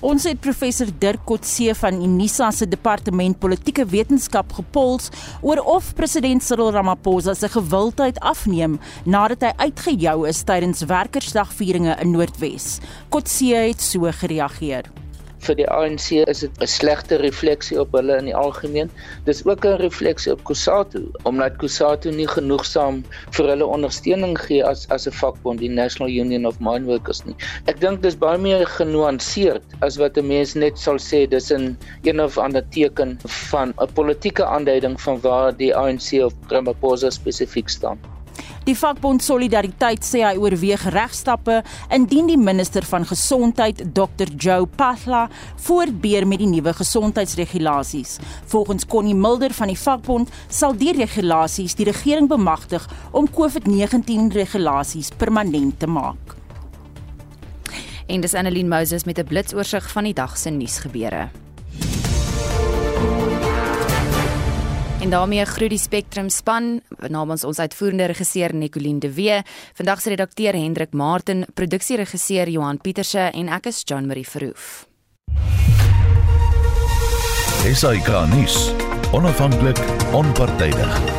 Ons het professor Dirk Kotse van Unisa se departement politieke wetenskap gepols oor of president Cyril Ramaphosa se gewildheid afneem nadat hy uitgejou is tydens werkersdagvieringe in Noordwes. Kotse het so gereageer vir die ANC is dit 'n slegte refleksie op hulle in die algemeen. Dis ook 'n refleksie op Kusatu omdat Kusatu nie genoegsaam vir hulle ondersteuning gee as as 'n vakbond die National Union of Mine Workers nie. Ek dink dis baie meer genuanceerd as wat 'n mens net sal sê dis 'n een of ander teken van 'n politieke aanduiding van waar die ANC of Ramaphosa spesifiek staan. Die vakbond Solidariteit sê hy oorweeg regstappe indien die minister van gesondheid, Dr. Joe Pahla, voortbeer met die nuwe gesondheidsregulasies. Volgens Connie Mulder van die vakbond sal die regulasies die regering bemagtig om COVID-19 regulasies permanent te maak. En dis Annelien Moses met 'n blitsoorsig van die dag se nuusgebeure. En daarmee groet die Spectrum span namens ons uitvoerende regisseur Nicoline de Wee, vandag se redakteur Hendrik Martin, produksieregisseur Johan Pieterse en ek is John Marie Verhoef. Esai Kahnis, onafhanklik, onpartydig.